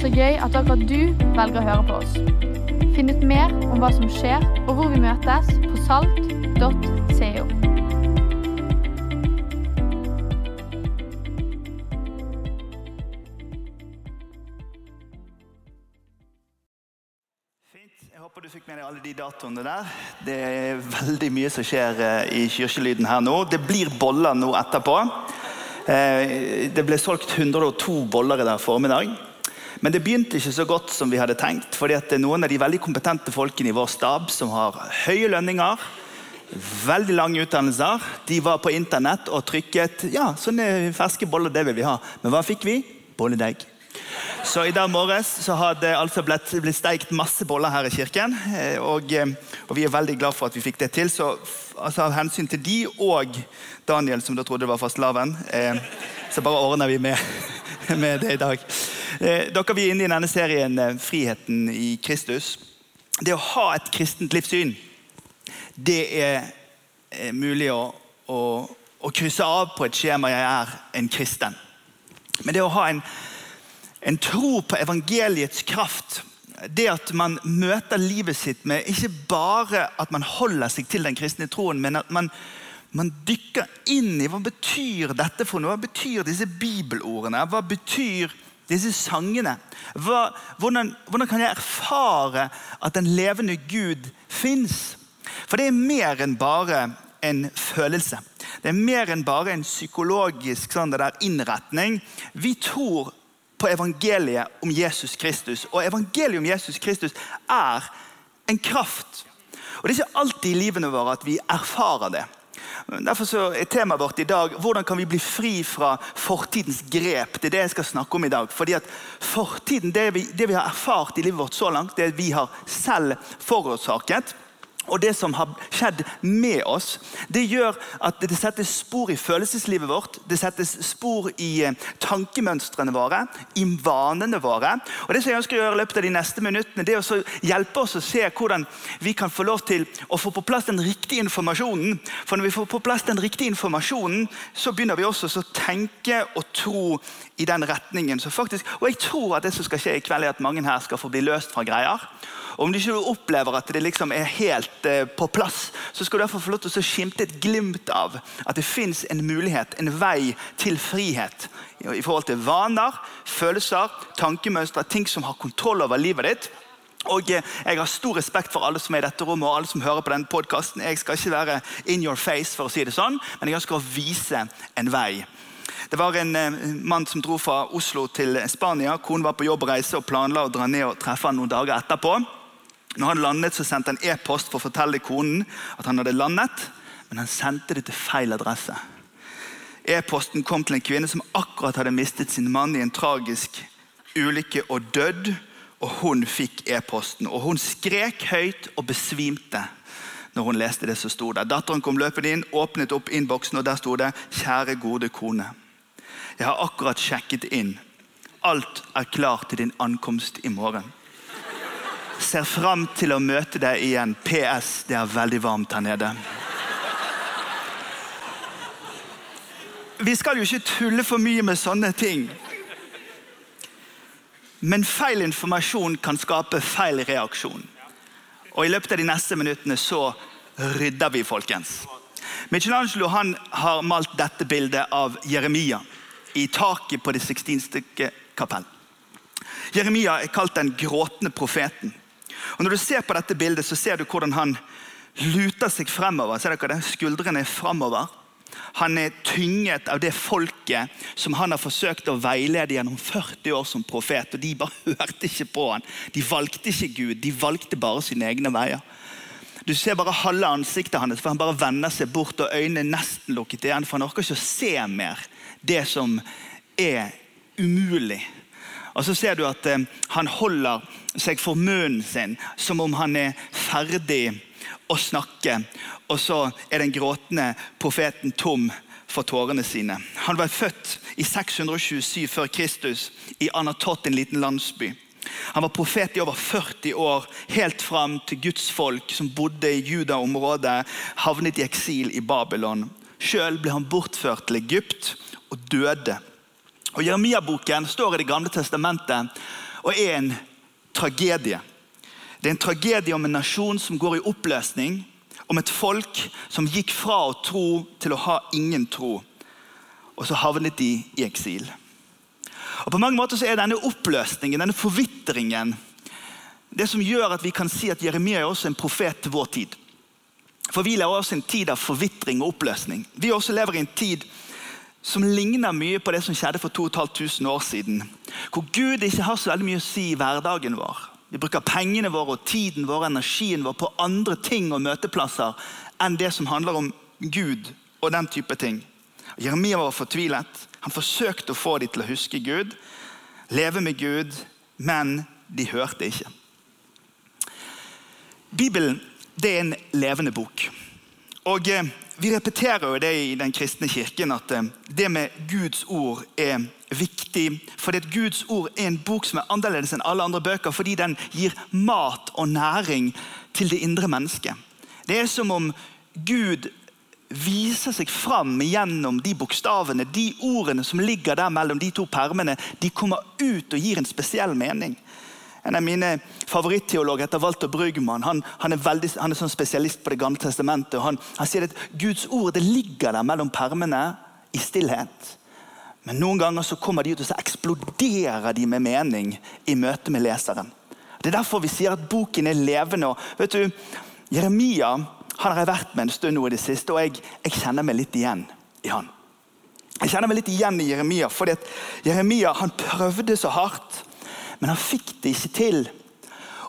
Så gøy at akkurat du velger å høre på oss. Finn ut mer om hva som skjer, og hvor vi møtes på salt.co. Fint. Jeg håper du fikk med deg alle de datoene der. Det er veldig mye som skjer eh, i kirkelyden her nå. Det blir boller nå etterpå. Eh, Det ble solgt 102 boller i dag formiddag. Men det begynte ikke så godt som vi hadde tenkt. fordi det noen av de veldig kompetente folkene i vår stab som har høye lønninger, veldig lange utdannelser, de var på internett og trykket ja, sånne ferske boller, det vil vi ha. Men hva fikk vi? Bolledeig. Så i dag morges så har det altså blitt, blitt steikt masse boller her i kirken. eh, Og, eh, og vi er veldig glad for at vi fikk det til. Så altså, av hensyn til de og Daniel, som da trodde det var fastelavn, eh, så bare ordner vi med, med det i dag. Eh, dere vi er inne i denne serien eh, Friheten i Kristus. Det å ha et kristent livssyn, det er eh, mulig å, å, å krysse av på et skjema 'jeg er en kristen'. Men det å ha en en tro på evangeliets kraft. Det at man møter livet sitt med ikke bare at man holder seg til den kristne troen, men at man, man dykker inn i hva betyr dette for noe. Hva betyr disse bibelordene? Hva betyr disse sangene? Hva, hvordan, hvordan kan jeg erfare at den levende Gud fins? For det er mer enn bare en følelse. Det er mer enn bare en psykologisk sånn, innretning. Vi tror på evangeliet om Jesus Kristus. Og evangeliet om Jesus Kristus er en kraft. Og Det er ikke alltid i livene våre at vi erfarer det. Derfor er temaet vårt i dag hvordan kan vi bli fri fra fortidens grep. Det er det jeg skal snakke om i dag. Fordi at Fortiden, det vi, det vi har erfart i livet vårt så langt, det vi har selv forårsaket. Og det som har skjedd med oss, det gjør at det settes spor i følelseslivet vårt. Det settes spor i eh, tankemønstrene våre, i vanene våre. Og det som jeg ønsker å gjøre i løpet av de neste minuttene, det er å hjelpe oss å se hvordan vi kan få lov til å få på plass den riktige informasjonen. For når vi får på plass den riktige informasjonen, så begynner vi også å tenke og tro i den retningen. Så faktisk, og jeg tror at det som skal skje i kveld, er at mange her skal få bli løst fra greier. Og Om du ikke opplever at det liksom er helt eh, på plass, så skal du derfor få lov til å skimte et glimt av at det fins en mulighet, en vei til frihet. I i forhold til vaner, følelser, tankemønstre, ting som har kontroll over livet ditt. Og eh, Jeg har stor respekt for alle som er i dette rommet og alle som hører på denne podkasten. Jeg skal ikke være in your face, for å si det sånn, men jeg ønsker å vise en vei. Det var en eh, mann som dro fra Oslo til Spania. Konen var på jobbreise og planla å dra ned og treffe han noen dager etterpå. Når han landet, så sendte han e-post for å fortelle konen at han hadde landet, men han sendte det til feil adresse. E-posten kom til en kvinne som akkurat hadde mistet sin mann i en tragisk ulykke og dødd. Og hun fikk e-posten, og hun skrek høyt og besvimte når hun leste det som sto der. Datteren kom løpende inn, åpnet opp innboksen, og der sto det 'Kjære, gode kone'. Jeg har akkurat sjekket inn. Alt er klart til din ankomst i morgen. Ser fram til å møte deg igjen. PS. Det er veldig varmt her nede. Vi skal jo ikke tulle for mye med sånne ting. Men feil informasjon kan skape feil reaksjon. Og I løpet av de neste minuttene så rydder vi, folkens. Michelangelo han har malt dette bildet av Jeremia i taket på det 16. kapell. Jeremia er kalt den gråtende profeten. Og Når du ser på dette bildet, så ser du hvordan han luter seg fremover. Ser dere det? Skuldrene er fremover. Han er tynget av det folket som han har forsøkt å veilede gjennom 40 år som profet. og De bare hørte ikke på han. De valgte ikke Gud, de valgte bare sine egne veier. Du ser bare halve ansiktet hans, for han bare vender seg bort, og øynene er nesten lukket igjen. For han orker ikke å se mer det som er umulig. Og så ser du at eh, han holder seg for munnen sin som om han er ferdig å snakke. Og så er den gråtende profeten tom for tårene sine. Han var født i 627 før Kristus i Anatot, en liten landsby. Han var profet i over 40 år, helt fram til Guds folk som bodde i Juda-området, havnet i eksil i Babylon. Sjøl ble han bortført til Egypt og døde. Og Jeremia-boken står i Det gamle testamentet og er en tragedie. Det er en tragedie om en nasjon som går i oppløsning, om et folk som gikk fra å tro til å ha ingen tro. Og så havnet de i eksil. Og På mange måter så er denne oppløsningen, denne forvitringen, det som gjør at vi kan si at Jeremia er også en profet til vår tid. For vi lever også en tid av forvitring og oppløsning. Vi også lever i en tid som ligner mye på det som skjedde for 2500 år siden. Hvor Gud ikke har så veldig mye å si i hverdagen vår. Vi bruker pengene våre, og tiden vår energien vår på andre ting og møteplasser enn det som handler om Gud og den type ting. Jeremia var fortvilet. Han forsøkte å få dem til å huske Gud, leve med Gud, men de hørte ikke. Bibelen det er en levende bok. Og eh, Vi repeterer jo det i den kristne kirken at eh, det med Guds ord er viktig. Fordi at Guds ord er en bok som er annerledes enn alle andre bøker fordi den gir mat og næring til det indre mennesket. Det er som om Gud viser seg fram gjennom de bokstavene, de ordene som ligger der mellom de to permene. De kommer ut og gir en spesiell mening. En av mine favoritteologer heter Walter Brugman. Han, han, er, veldig, han er sånn spesialist på Det gamle testamentet. han, han sier at Guds ord ligger der mellom permene i stillhet. Men noen ganger så kommer de ut og så eksploderer de med mening i møte med leseren. Det er derfor vi sier at boken er levende. og vet du, Jeremia han har jeg vært med en stund nå i det siste, og jeg, jeg kjenner meg litt igjen i han. Jeg kjenner meg litt igjen i Jeremia, fordi at Jeremia han prøvde så hardt, men han fikk det ikke til.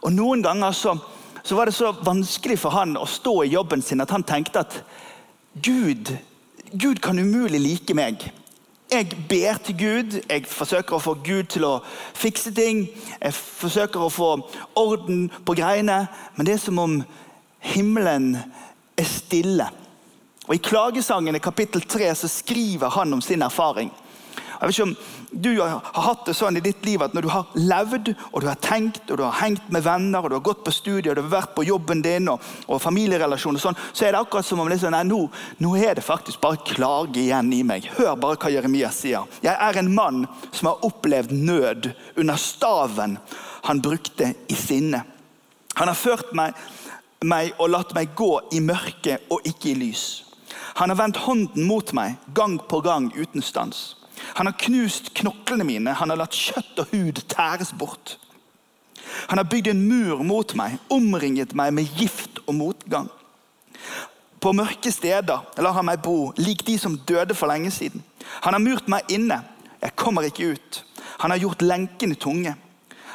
Og Noen ganger så, så var det så vanskelig for han å stå i jobben sin at han tenkte at Gud, Gud kan umulig like meg. Jeg ber til Gud, jeg forsøker å få Gud til å fikse ting. Jeg forsøker å få orden på greiene, men det er som om himmelen er stille. Og I klagesangen i kapittel 3 så skriver han om sin erfaring. Jeg vet ikke om du har hatt det sånn i ditt liv at når du har levd, og du har tenkt, og du har hengt med venner, og du har gått på studier, og du har vært på jobben din og, og familierelasjoner, sånn, så er det akkurat som om liksom, nei, nå, nå, er det faktisk bare klage igjen i meg. Hør bare hva Jeremia sier. Jeg er en mann som har opplevd nød under staven han brukte i sinne. Han har ført meg, meg og latt meg gå i mørke og ikke i lys. Han har vendt hånden mot meg gang på gang uten stans. Han har knust knoklene mine, han har latt kjøtt og hud tæres bort. Han har bygd en mur mot meg, omringet meg med gift og motgang. På mørke steder lar han meg bo, lik de som døde for lenge siden. Han har murt meg inne, jeg kommer ikke ut. Han har gjort lenkene tunge.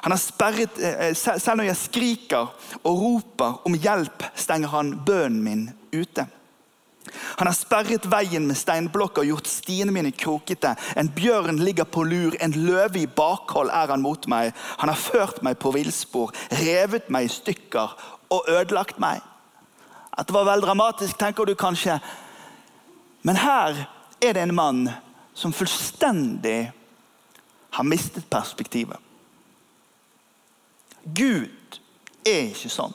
Han har sperret, eh, Selv når jeg skriker og roper om hjelp, stenger han bønnen min ute. Han har sperret veien med steinblokker og gjort stiene mine krokete. En bjørn ligger på lur, en løve i bakhold er han mot meg. Han har ført meg på villspor, revet meg i stykker og ødelagt meg. At det var vel dramatisk, tenker du kanskje. Men her er det en mann som fullstendig har mistet perspektivet. Gud er ikke sånn.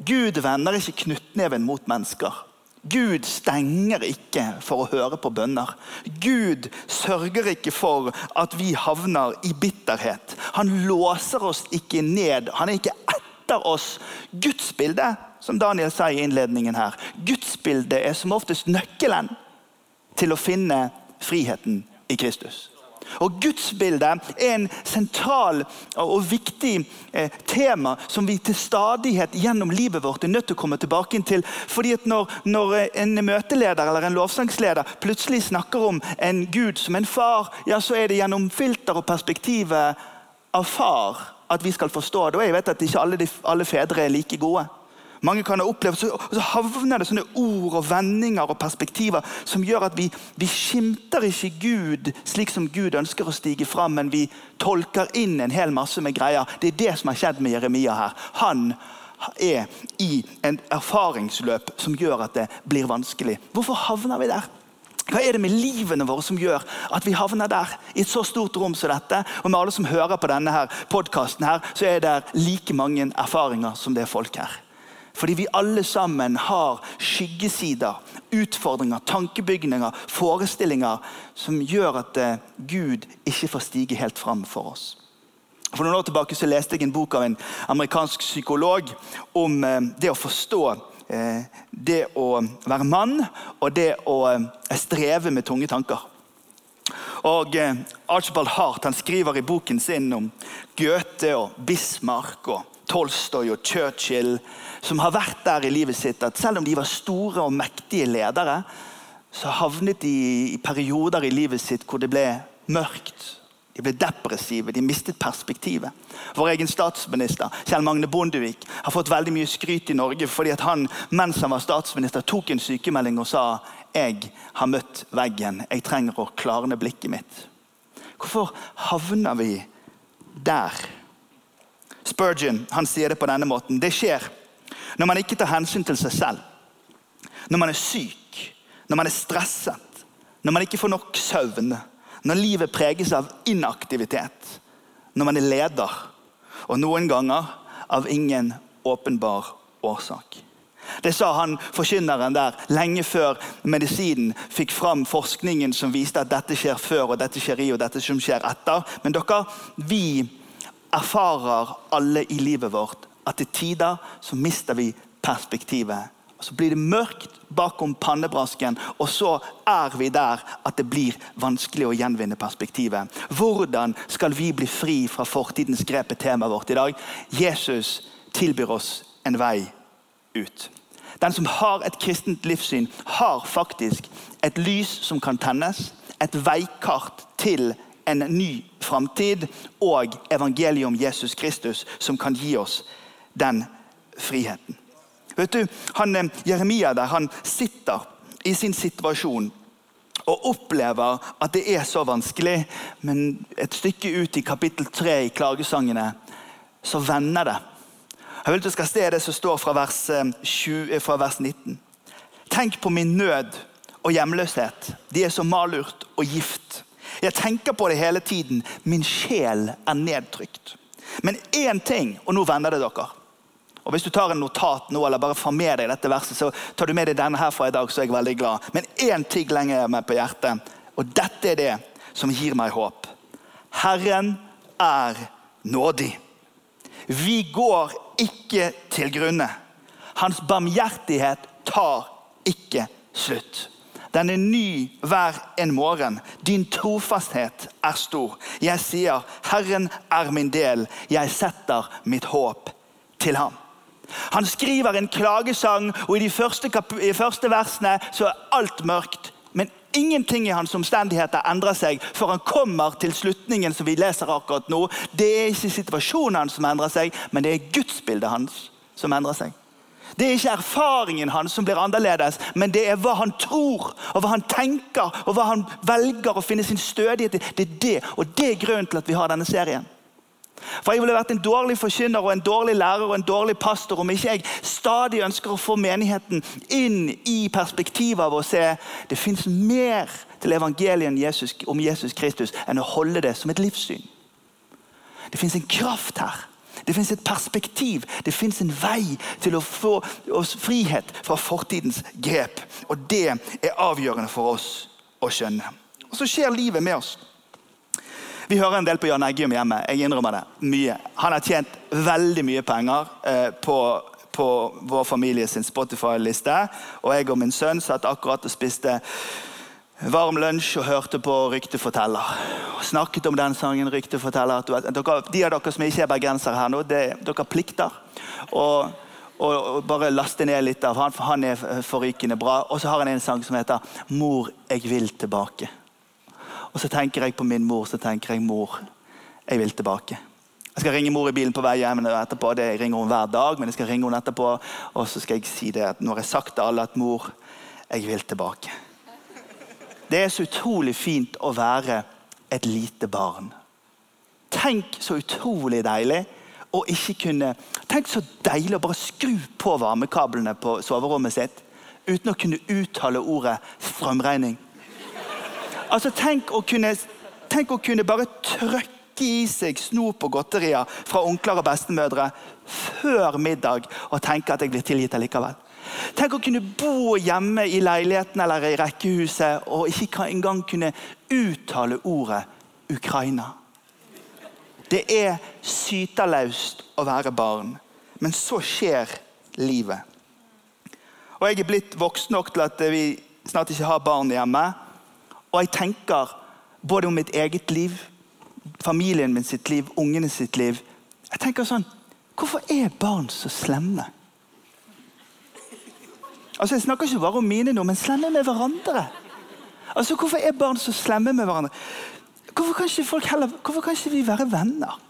Gud vender ikke knyttneven mot mennesker. Gud stenger ikke for å høre på bønner. Gud sørger ikke for at vi havner i bitterhet. Han låser oss ikke ned. Han er ikke etter oss. Gudsbildet, som Daniel sa i innledningen her, Gudsbildet er som oftest nøkkelen til å finne friheten i Kristus. Og Gudsbildet er en sentral og viktig eh, tema som vi til stadighet gjennom livet vårt er nødt til å komme tilbake inn til. Fordi at når, når en møteleder eller en lovsangsleder plutselig snakker om en Gud som en far, ja, så er det gjennom filter og perspektivet av far at vi skal forstå det. Og jeg vet at ikke alle, alle fedre er like gode. Mange kan ha opplevd, og så havner det sånne ord og vendinger og perspektiver som gjør at vi, vi skimter ikke Gud slik som Gud ønsker å stige fram, men vi tolker inn en hel masse med greier. Det er det som har skjedd med Jeremia her. Han er i en erfaringsløp som gjør at det blir vanskelig. Hvorfor havner vi der? Hva er det med livene våre som gjør at vi havner der? I et så stort rom som dette, og med alle som hører på denne podkasten, er det like mange erfaringer som det er folk her. Fordi vi alle sammen har skyggesider, utfordringer, tankebygninger, forestillinger som gjør at eh, Gud ikke får stige helt fram for oss. For noen år tilbake så leste jeg en bok av en amerikansk psykolog om eh, det å forstå eh, det å være mann og det å streve med tunge tanker. Og Archibald Hart han skriver i boken sin om Goethe og Bismarck og Tolstoy og Churchill, som har vært der i livet sitt at selv om de var store og mektige ledere, så havnet de i perioder i livet sitt hvor det ble mørkt de ble depressive, de mistet perspektivet. Vår egen statsminister Kjell Magne Bondevik har fått veldig mye skryt i Norge fordi at han mens han var statsminister, tok en sykemelding og sa jeg har møtt veggen, jeg trenger å klarne blikket mitt. Hvorfor havner vi der? Spurgeon han sier det på denne måten. Det skjer når man ikke tar hensyn til seg selv. Når man er syk, når man er stresset, når man ikke får nok søvn når livet preges av inaktivitet, når man er leder, og noen ganger av ingen åpenbar årsak. Det sa han forkynneren der lenge før medisinen fikk fram forskningen som viste at dette skjer før og dette skjer i og dette som skjer etter. Men dere, vi erfarer alle i livet vårt at til tider så mister vi perspektivet og Så blir det mørkt bakom pannebrasken, og så er vi der at det blir vanskelig å gjenvinne perspektivet. Hvordan skal vi bli fri fra fortidens grep, temaet vårt i dag. Jesus tilbyr oss en vei ut. Den som har et kristent livssyn, har faktisk et lys som kan tennes. Et veikart til en ny framtid og evangeliet om Jesus Kristus, som kan gi oss den friheten. Vet du, han, eh, Jeremia der, han sitter i sin situasjon og opplever at det er så vanskelig. Men et stykke ut i kapittel 3 i klagesangene så vender det. Jeg vil at du skal se det som står fra vers, 20, eh, fra vers 19. Tenk på min nød og hjemløshet. De er som malurt og gift. Jeg tenker på det hele tiden. Min sjel er nedtrykt. Men én ting, og nå vender det dere. Og Hvis du tar en notat nå, eller bare får med deg dette verset, så tar du med deg denne her fra i dag, så er jeg veldig glad. Men én ting lenger meg på hjertet, og dette er det som gir meg håp. Herren er nådig. Vi går ikke til grunne. Hans barmhjertighet tar ikke slutt. Den er ny hver en morgen. Din trofasthet er stor. Jeg sier, 'Herren er min del. Jeg setter mitt håp til ham'. Han skriver en klagesang, og i de første, i første versene så er alt mørkt. Men ingenting i hans omstendigheter endrer seg før han kommer til slutningen som vi leser akkurat nå. Det er ikke situasjonen hans som endrer seg, men det er gudsbildet hans som endrer seg. Det er ikke erfaringen hans som blir annerledes, men det er hva han tror, og hva han tenker, og hva han velger å finne sin stødighet i. Det er det, og det er grunnen til at vi har denne serien. For Jeg ville vært en dårlig forkynner og en dårlig lærer og en dårlig pastor om ikke jeg stadig ønsker å få menigheten inn i perspektivet av å se det fins mer til evangeliet om Jesus Kristus enn å holde det som et livssyn. Det fins en kraft her. Det fins et perspektiv, det fins en vei til å få oss frihet fra fortidens grep. Og det er avgjørende for oss å skjønne. Og Så skjer livet med oss. Vi hører en del på Jan Eggum hjemme. jeg innrømmer det, mye. Han har tjent veldig mye penger eh, på, på vår familie sin Spotify-liste. Og jeg og min sønn satt akkurat og spiste varm lunsj og hørte på Rykteforteller. Og snakket om den sangen. Rykteforteller. Dere, de av dere som ikke er bergensere her nå, det, dere plikter. Og, og, bare laste ned litt av han, for han er forrykende bra. Og så har han en sang som heter 'Mor, jeg vil tilbake'. Og så tenker jeg på min mor, så tenker jeg mor, jeg vil tilbake. Jeg skal ringe mor i bilen på vei hjem. etterpå, det ringer hun hver dag, men jeg skal ringe hun etterpå. Og så skal jeg si det at nå har jeg sagt til alle at mor, jeg vil tilbake. Det er så utrolig fint å være et lite barn. Tenk så utrolig deilig å ikke kunne Tenk så deilig å bare skru på varmekablene på soverommet sitt uten å kunne uttale ordet strømregning. Altså, tenk å kunne, tenk å kunne bare trøkke i seg snop og godterier fra onkler og bestemødre før middag og tenke at jeg blir tilgitt allikevel. Tenk å kunne bo hjemme i leiligheten eller i rekkehuset og ikke engang kunne uttale ordet Ukraina. Det er syterlaust å være barn. Men så skjer livet. Og jeg er blitt voksen nok til at vi snart ikke har barn hjemme. Og jeg tenker både om mitt eget liv, familien min sitt liv, ungene sitt liv. Jeg tenker sånn Hvorfor er barn så slemme? Altså Jeg snakker ikke bare om mine nå, men slemme med hverandre. Altså Hvorfor er barn så slemme med hverandre? Hvorfor kan ikke, folk heller, hvorfor kan ikke vi være venner?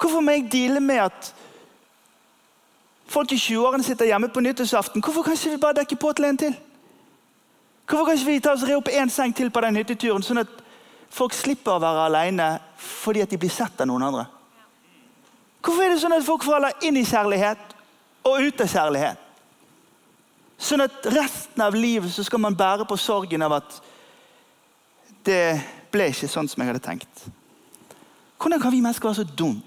Hvorfor må jeg deale med at folk i 20-årene sitter hjemme på nyttårsaften? Hvorfor kan ikke vi bare dekke på til en til? Hvorfor kan ikke vi ta oss re opp én seng til på den hytteturen, sånn at folk slipper å være alene fordi at de blir sett av noen andre? Hvorfor er det sånn at folk faller inn i kjærlighet og ut av kjærlighet? Sånn at resten av livet så skal man bære på sorgen av at det ble ikke sånn som jeg hadde tenkt. Hvordan kan vi mennesker være så dumme?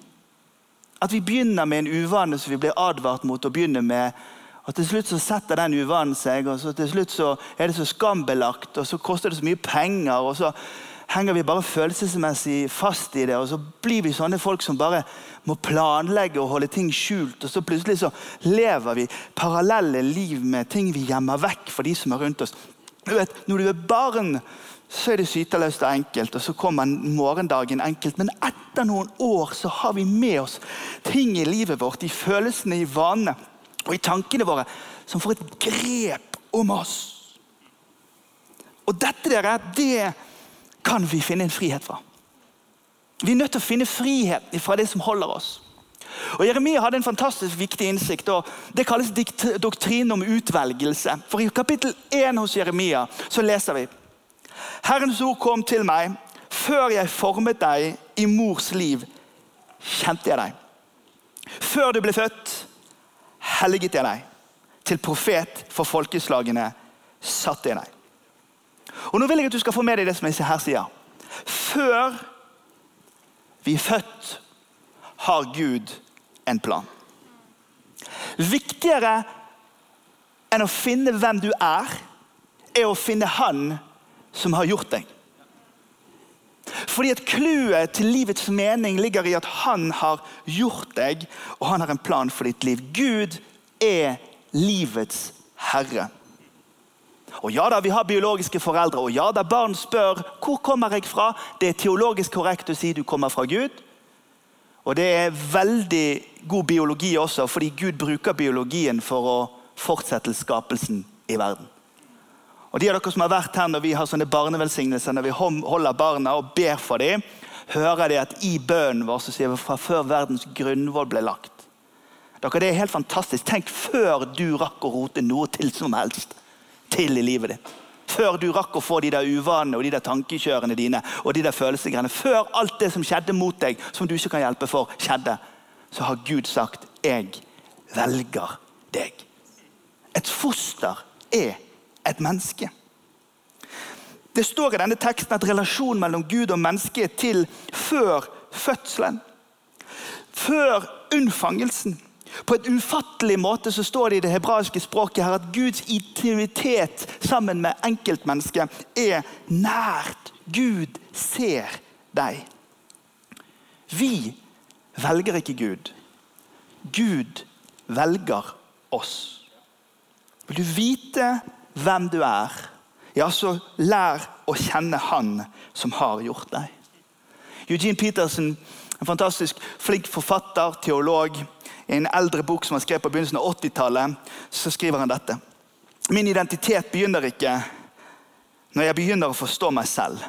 At vi begynner med en uvane som vi blir advart mot å begynne med. Og Til slutt så setter den uvanen seg, og så til slutt så er det så skambelagt, og så koster det så mye penger. og så henger vi bare følelsesmessig fast i det. Og så blir vi sånne folk som bare må planlegge og holde ting skjult. Og så plutselig så lever vi parallelle liv med ting vi gjemmer vekk for de som er rundt oss. Du vet, Når du er barn, så er det syteløst og enkelt, og så kommer morgendagen enkelt. Men etter noen år så har vi med oss ting i livet vårt, i følelsene, i vanene og i tankene våre, som får et grep om oss. Og dette dere, det kan vi finne en frihet fra. Vi er nødt til å finne frihet fra det som holder oss. Og Jeremia hadde en fantastisk viktig innsikt. og Det kalles doktrinen om utvelgelse. For I kapittel 1 hos Jeremia så leser vi Herrens ord kom til meg. Før jeg formet deg i mors liv, kjente jeg deg. Før du ble født, helliget jeg deg. Til profet for folkeslagene satte jeg deg. Og Nå vil jeg at du skal få med deg det som jeg her sier. Før vi er født, har Gud en plan. Viktigere enn å finne hvem du er, er å finne Han som har gjort deg. Fordi at Clouet til livets mening ligger i at han har gjort deg, og han har en plan for ditt liv. Gud er livets herre. Og ja da, Vi har biologiske foreldre, og ja da, barn spør hvor kommer jeg fra. Det er teologisk korrekt å si du kommer fra Gud. Og det er veldig god biologi også, fordi Gud bruker biologien for å fortsette skapelsen i verden. Og De av dere som har vært her når vi har sånne barnevelsignelser, når vi holder barna og ber for dem, hører de at i bønnen vår så sier vi fra før verdens grunnvoll ble lagt. Dere, Det er helt fantastisk. Tenk før du rakk å rote noe til som helst til i livet ditt. Før du rakk å få de der uvanene og de der tankekjørene dine. og de der følelsesgreiene. Før alt det som skjedde mot deg, som du ikke kan hjelpe for, skjedde, så har Gud sagt 'Jeg velger deg'. Et foster er et menneske. Det står i denne teksten at relasjonen mellom Gud og mennesket er til før fødselen. Før unnfangelsen. På et ufattelig måte så står det i det hebraiske språket her at Guds intimitet sammen med enkeltmennesket er nært. Gud ser deg. Vi velger ikke Gud. Gud velger oss. Vil du vite hvem du er, ja, så lær å kjenne Han som har gjort deg. Eugene Peterson, en fantastisk flink forfatter, teolog, i en eldre bok som han skrev på begynnelsen av 80-tallet, så skriver han dette. Min identitet begynner ikke når jeg begynner å forstå meg selv.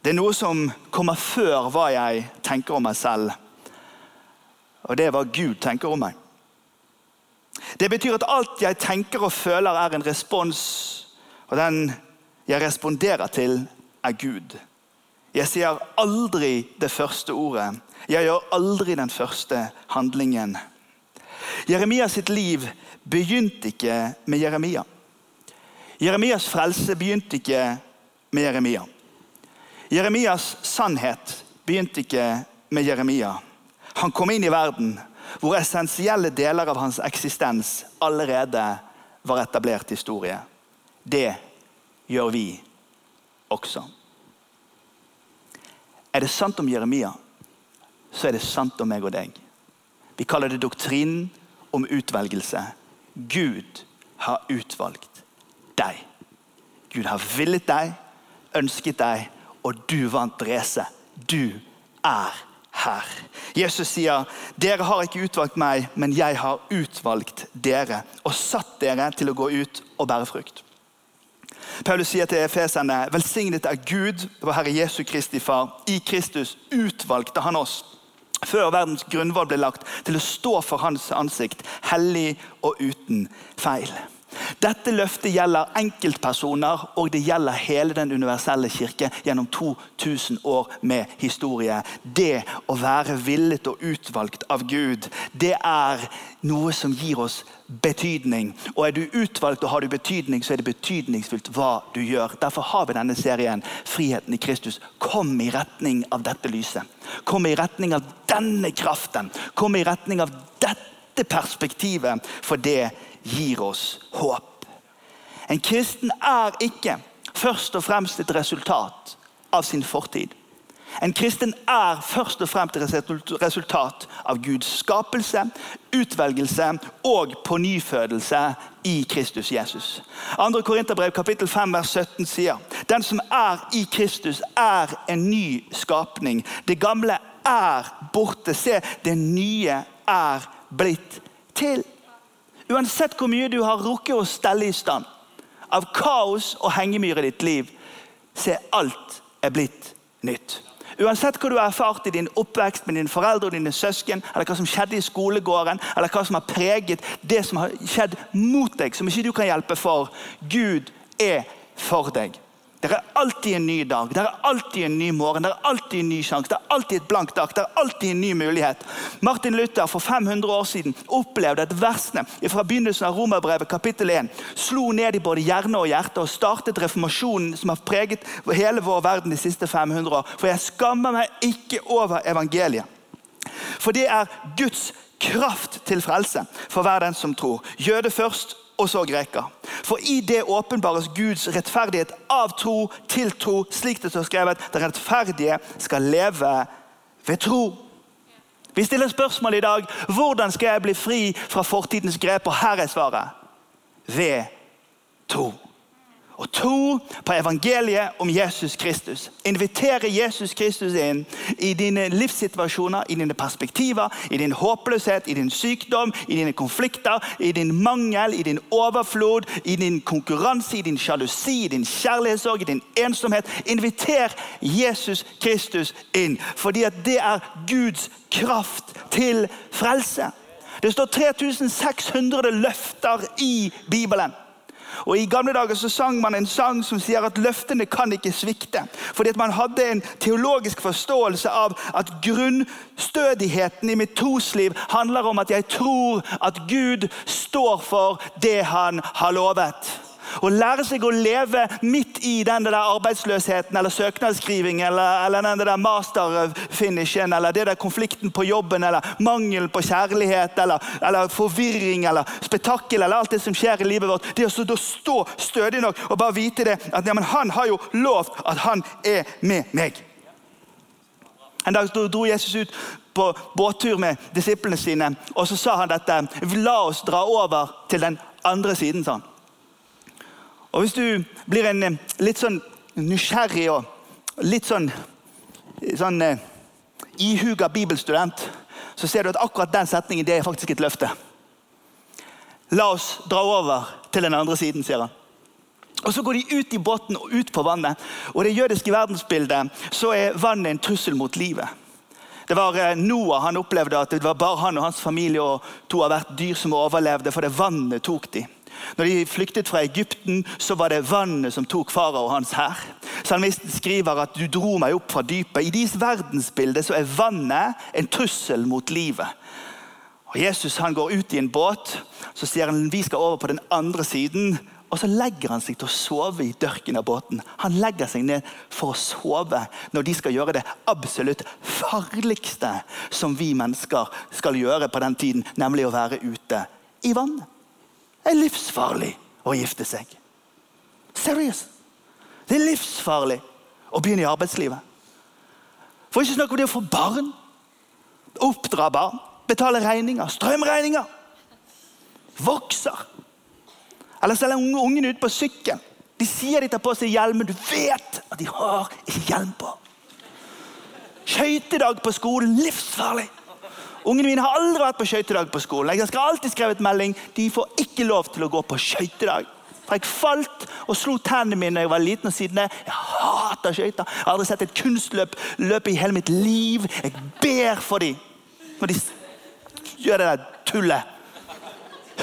Det er noe som kommer før hva jeg tenker om meg selv. Og det er hva Gud tenker om meg. Det betyr at alt jeg tenker og føler, er en respons, og den jeg responderer til, er Gud. Jeg sier aldri det første ordet. Jeg gjør aldri den første handlingen. Jeremias sitt liv begynte ikke med Jeremia. Jeremias frelse begynte ikke med Jeremia. Jeremias sannhet begynte ikke med Jeremia. Han kom inn i verden hvor essensielle deler av hans eksistens allerede var etablert historie. Det gjør vi også. Er det sant om Jeremia, så er det sant om meg og deg. Vi kaller det doktrinen om utvelgelse. Gud har utvalgt deg. Gud har villet deg, ønsket deg, og du vant racet. Du er her. Jesus sier, 'Dere har ikke utvalgt meg, men jeg har utvalgt dere' 'og satt dere til å gå ut og bære frukt'. Paulus sier til efeserne, 'Velsignet er Gud, vår Herre Jesu Kristi Far.' I Kristus utvalgte han oss før verdens grunnvoll ble lagt, til å stå for hans ansikt, hellig og uten feil. Dette løftet gjelder enkeltpersoner og det gjelder hele den universelle kirke gjennom 2000 år med historie. Det å være villet og utvalgt av Gud, det er noe som gir oss betydning. Og Er du utvalgt og har du betydning, så er det betydningsfullt hva du gjør. Derfor har vi denne serien 'Friheten i Kristus'. Kom i retning av dette lyset. Kom i retning av denne kraften. Kom i retning av dette perspektivet. For det gir oss håp. En kristen er ikke først og fremst et resultat av sin fortid. En kristen er først og fremst et resultat av Guds skapelse, utvelgelse og pånyfødelse i Kristus Jesus. 2. Korinterbrev kapittel 5 vers 17 sier den som er i Kristus, er en ny skapning. Det gamle er borte. Se, det nye er blitt til. Uansett hvor mye du har rukket å stelle i stand av kaos og hengemyr i ditt liv, se alt er blitt nytt. Uansett hva du har erfart i din oppvekst med dine foreldre og dine søsken, eller hva som skjedde i skolegården, eller hva som har preget det som har skjedd mot deg, som ikke du kan hjelpe for, Gud er for deg. Det er alltid en ny dag, det er alltid en ny morgen, det er alltid en ny sjanse. Det er alltid et blankt ark, det er alltid en ny mulighet. Martin Luther for 500 år siden opplevde at versene fra begynnelsen av Romerbrevet kapittel 1 slo ned i både hjerne og hjerte og startet reformasjonen som har preget hele vår verden de siste 500 år. For jeg skammer meg ikke over evangeliet. For det er Guds kraft til frelse for hver den som tror. Jøde først og så greker. For i det åpenbares Guds rettferdighet av tro til tro, slik det står skrevet. Den rettferdige skal leve ved tro. Vi stiller spørsmål i dag. Hvordan skal jeg bli fri fra fortidens grep? Og her er svaret. Ved tro og tro på evangeliet om Jesus Kristus. Invitere Jesus Kristus inn i dine livssituasjoner, i dine perspektiver, i din håpløshet, i din sykdom, i dine konflikter, i din mangel, i din overflod, i din konkurranse, i din sjalusi, i din kjærlighetssorg, i din ensomhet. Inviter Jesus Kristus inn, fordi at det er Guds kraft til frelse. Det står 3600 løfter i Bibelen. Og I gamle dager så sang man en sang som sier at løftene kan ikke svikte. Fordi at Man hadde en teologisk forståelse av at grunnstødigheten i mitt trosliv handler om at jeg tror at Gud står for det han har lovet. Å lære seg å leve midt i den der arbeidsløsheten eller søknadsskriving eller, eller den der masterfinishen eller det der konflikten på jobben eller mangel på kjærlighet eller, eller forvirring eller spetakkel eller alt det som skjer i livet vårt. Det å stå stødig nok og bare vite det at ja, han har jo lovt at han er med meg. En dag dro Jesus ut på båttur med disiplene sine, og så sa han dette. La oss dra over til den andre siden, sa han. Og Hvis du blir en eh, litt sånn nysgjerrig og litt sånn, sånn uh, ihuga bibelstudent, så ser du at akkurat den setningen det er faktisk et løfte. La oss dra over til den andre siden, sier han. Og Så går de ut i båten og ut på vannet. Og det jødiske verdensbildet så er vannet en trussel mot livet. Det var eh, Noah han opplevde at det var bare han og hans familie og to av hvert dyr som overlevde, for det vannet tok de. Når de flyktet fra Egypten, så var det vannet som tok farao og hans hær. Salmisten skriver at 'du dro meg opp fra dypet'. I deres verdensbilde så er vannet en trussel mot livet. Og Jesus han går ut i en båt, så sier han vi skal over på den andre siden. Og så legger han seg til å sove i dørken av båten. Han legger seg ned for å sove når de skal gjøre det absolutt farligste som vi mennesker skal gjøre på den tiden, nemlig å være ute i vannet. Det er livsfarlig å gifte seg. Seriøst. Det er livsfarlig å begynne i arbeidslivet. For ikke snakke om det å få barn. Oppdra barn. Betale regninger. Strømregninger. Vokser. Eller selge ungene ut på sykkel. De sier de tar på seg hjelm, men du vet at de har ikke hjelm på. Skøytedag på skolen livsfarlig. Ungene mine har aldri vært på skøytedag på skolen. Jeg har alltid skrevet melding. De får ikke lov til å gå på skøytedag. For jeg falt og slo tennene mine da jeg var liten. og siden Jeg hater skøyter. Jeg har aldri sett et kunstløp løpe i hele mitt liv. Jeg ber for dem når de gjør det der tullet.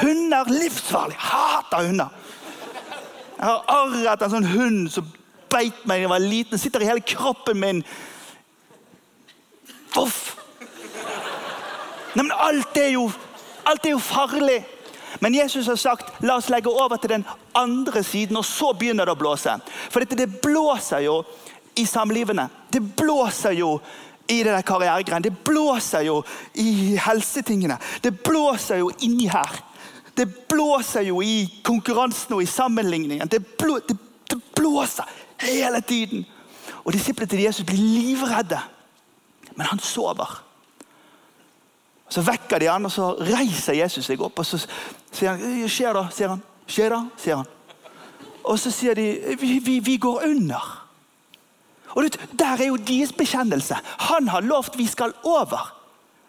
Hunder livsfarlig. Hater hunder. Jeg har arr etter en sånn hund som beit meg da jeg var liten. Sitter i hele kroppen min. Voff! Nei, men alt er, jo, alt er jo farlig. Men Jesus har sagt la oss legge over til den andre siden, og så begynner det å blåse. For dette, det blåser jo i samlivene. Det blåser jo i det der karrieregreiene. Det blåser jo i helsetingene. Det blåser jo inni her. Det blåser jo i konkurransen og i sammenligningen. Det, blå, det, det blåser hele tiden. Og disiplene til Jesus blir livredde. Men han sover. Så vekker de han, og så reiser Jesus seg opp. og Så sier han 'Skjer det?' sier han. 'Skjer det?' sier han. Og så sier de vi, vi, vi går under'. Og Der er jo deres bekjennelse. Han har lovt vi skal over.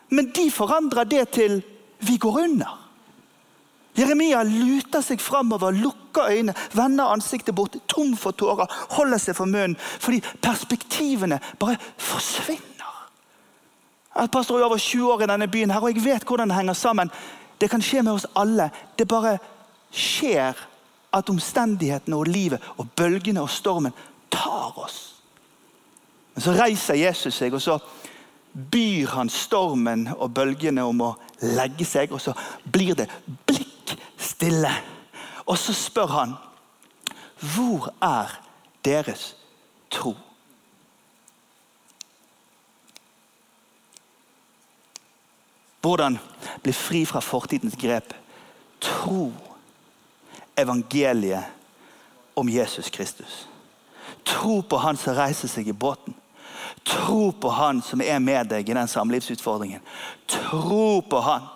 Men de forandrer det til 'vi går under'. Jeremia luter seg framover, lukker øynene, vender ansiktet bort, tom for tårer, holder seg for munnen. Fordi perspektivene bare forsvinner. Jeg pastor i over 20 år i denne byen, her, og jeg vet hvordan det henger sammen. Det kan skje med oss alle. Det bare skjer at omstendighetene og livet og bølgene og stormen tar oss. Men så reiser Jesus seg, og så byr han stormen og bølgene om å legge seg. Og så blir det blikk stille. Og så spør han, hvor er deres tro? Hvordan bli fri fra fortidens grep. Tro evangeliet om Jesus Kristus. Tro på Han som reiser seg i båten. Tro på Han som er med deg i den samlivsutfordringen. Tro på Han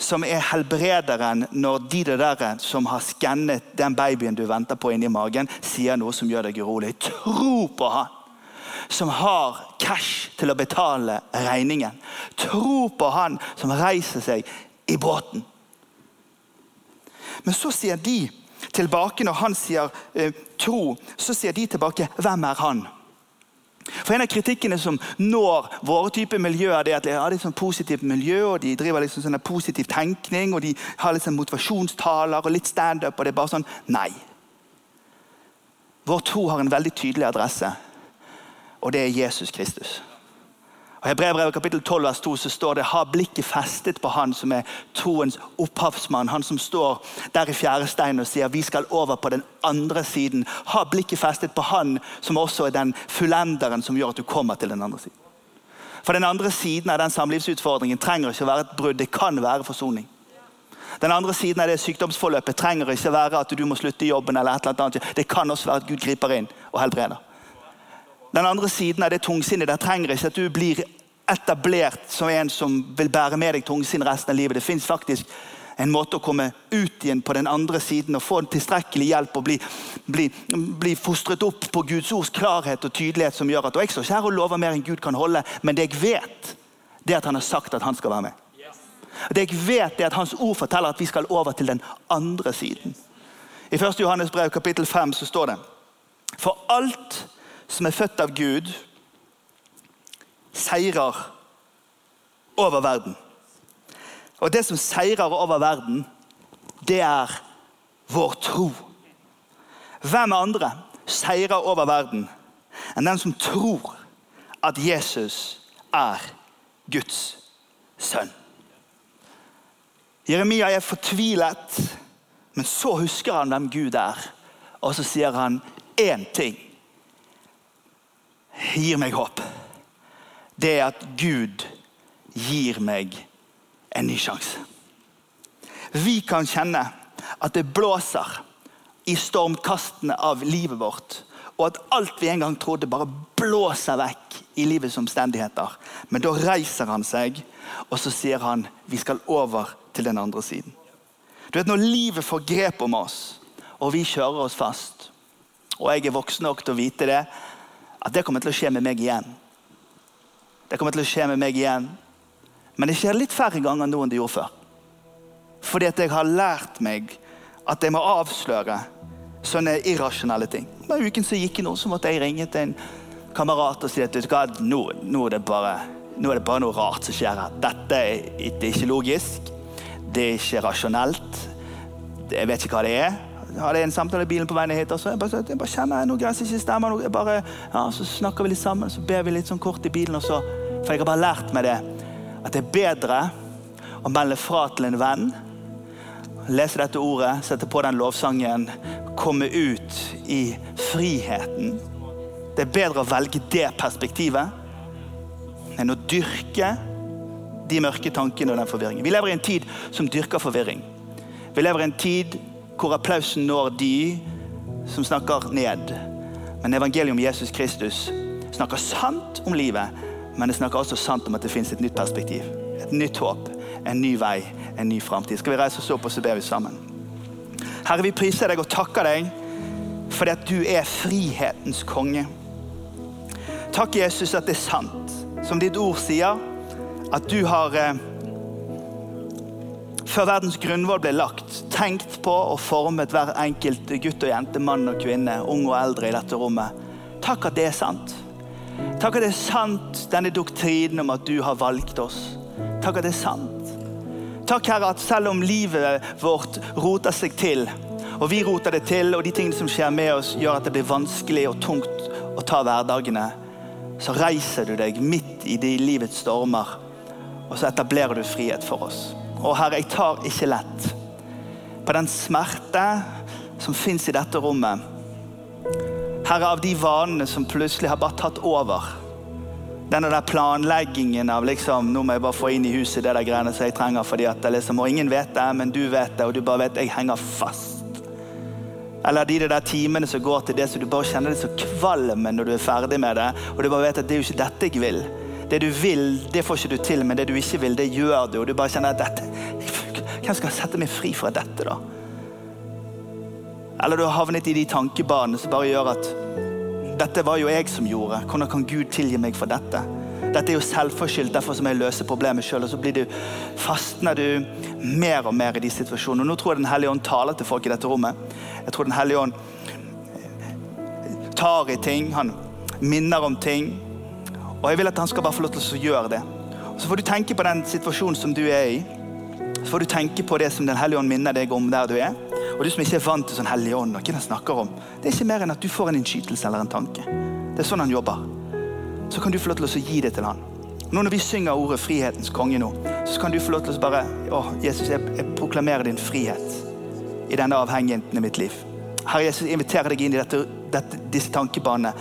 som er helbrederen når de der som har skannet den babyen du venter på inni magen, sier noe som gjør deg urolig. Tro på Han som har cash til å betale regningen. Tro på han som reiser seg i båten. Men så sier de tilbake, når han sier eh, tro, så sier de tilbake hvem er han? For En av kritikkene som når våre typer miljøer, er at de har et sånn positivt miljø, og de driver liksom sånn positiv tenkning, og de har sånn motivasjonstaler og litt standup. Og det er bare sånn Nei. Vår tro har en veldig tydelig adresse og det er Jesus Kristus. Og I Hebrevet kapittel 12 vers 2 så står det ha blikket festet på han som er troens opphavsmann. Han som står der i fjerde stein og sier vi skal over på den andre siden. Ha blikket festet på han som også er den fullenderen som gjør at du kommer til den andre siden. For Den andre siden av den samlivsutfordringen trenger ikke å være et brudd. Det kan være forsoning. Den andre siden av det sykdomsforløpet trenger ikke å være at du må slutte i jobben. eller et eller annet. Det kan også være at Gud griper inn og helbreder. Den andre siden av det tungsinnet der trenger ikke at du blir etablert som en som vil bære med deg tungsinn resten av livet. Det fins faktisk en måte å komme ut igjen på den andre siden og få tilstrekkelig hjelp og bli, bli, bli fostret opp på Guds ords klarhet og tydelighet som gjør at og Jeg står ikke og lover mer enn Gud kan holde, men det jeg vet, det er at han har sagt at han skal være med. Det jeg vet, er at hans ord forteller at vi skal over til den andre siden. I 1. Johannes brev kapittel 5 så står det For alt som er født av Gud, seirer over verden. Og det som seirer over verden, det er vår tro. Hvem andre seirer over verden enn den som tror at Jesus er Guds sønn? Jeremia er fortvilet, men så husker han hvem Gud er. Og så sier han én ting gir meg håp, det er at Gud gir meg en ny sjanse. Vi kan kjenne at det blåser i stormkastene av livet vårt. og at alt vi en gang trodde, bare blåser vekk i livets omstendigheter. Men da reiser han seg, og så sier han vi skal over til den andre siden. Du vet, Når livet får grep om oss, og vi kjører oss fast, og jeg er voksen nok til å vite det, at det kommer til å skje med meg igjen. Det kommer til å skje med meg igjen. Men det skjer litt færre ganger nå enn det gjorde før. Fordi at jeg har lært meg at jeg må avsløre sånne irrasjonelle ting. Med uken som gikk nå, så måtte jeg ringe til en kamerat og si at nå, nå, er bare, nå, er det bare, noe rart som skjer her. Dette er, det er ikke logisk. Det er ikke rasjonelt. Jeg vet ikke hva det er. Jeg hadde en samtale i bilen på veien hit. og så jeg bare, jeg bare kjenner noe greier som ikke stemmer. Jeg bare, ja, så snakker vi litt sammen, så ber vi litt sånn kort i bilen. Og så, for jeg har bare lært meg det. At det er bedre å melde fra til en venn lese dette ordet, sette på den lovsangen, komme ut i friheten. Det er bedre å velge det perspektivet enn å dyrke de mørke tankene og den forvirringen. Vi lever i en tid som dyrker forvirring. Vi lever i en tid hvor applausen når de som snakker ned. Men evangeliet om Jesus Kristus snakker sant om livet, men det snakker også sant om at det finnes et nytt perspektiv. Et nytt håp, en ny vei, en ny framtid. Skal vi reise oss opp og så ber vi sammen? Herre, vi priser deg og takker deg fordi at du er frihetens konge. Takk, Jesus, at det er sant, som ditt ord sier, at du har eh, før verdens grunnvoll ble lagt, tenkt på og formet hver enkelt gutt og jente, mann og kvinne, ung og eldre i dette rommet. Takk at det er sant. Takk at det er sant, denne doktrinen om at du har valgt oss. Takk at det er sant. Takk, Herre, at selv om livet vårt roter seg til, og vi roter det til, og de tingene som skjer med oss, gjør at det blir vanskelig og tungt å ta hverdagene, så reiser du deg midt i de livets stormer, og så etablerer du frihet for oss. Og Herre, jeg tar ikke lett på den smerte som fins i dette rommet. Herre, av de vanene som plutselig har bare tatt over denne der planleggingen av liksom, nå må jeg bare få inn i huset det der greiene som jeg trenger. fordi at det liksom, Og ingen vet det, men du vet det, og du bare vet jeg henger fast. Eller de der timene som går til det så du bare kjenner deg så kvalm når du er ferdig med det. Og du bare vet at det er jo ikke dette jeg vil. Det du vil, det får ikke du til, men det du ikke vil, det gjør du. Og du bare kjenner at dette Hvem skal sette meg fri fra dette, da? Eller du har havnet i de tankebanene som bare gjør at dette var jo jeg som gjorde. Hvordan kan Gud tilgi meg for dette? Dette er jo selvforskyldt, derfor som jeg løser problemet sjøl. Og så blir du, fastner du mer og mer i de situasjonene. Og nå tror jeg Den hellige ånd taler til folk i dette rommet. Jeg tror Den hellige ånd tar i ting. Han minner om ting. Og jeg vil at han skal bare få lov til å gjøre det. Så får du tenke på den situasjonen som du er i. Så får du tenke på det som Den hellige ånd minner deg om der du er. Og du som ikke er vant til sånn hellig ånd, og hva den snakker om, det er ikke mer enn at du får en innskytelse eller en tanke. Det er sånn han jobber. Så kan du få lov til å gi det til han. Nå Når vi synger ordet 'frihetens konge', nå, så kan du få lov til å bare Å, Jesus, jeg, jeg proklamerer din frihet i denne avhengigheten i mitt liv. Herre Jesus, jeg inviterer deg inn i dette, dette, disse tankebanene.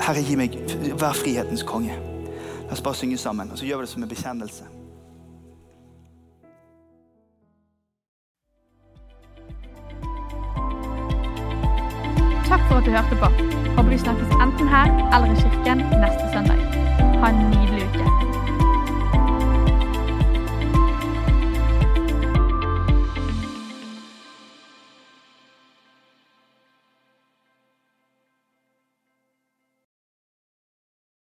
Herre, gi meg, vær frihetens konge. La oss bare synge sammen, og så gjør vi det som en bekjennelse. Takk for at du hørte på. Håper vi snakkes enten her eller i kirken neste søndag. Ha en nydelig uke.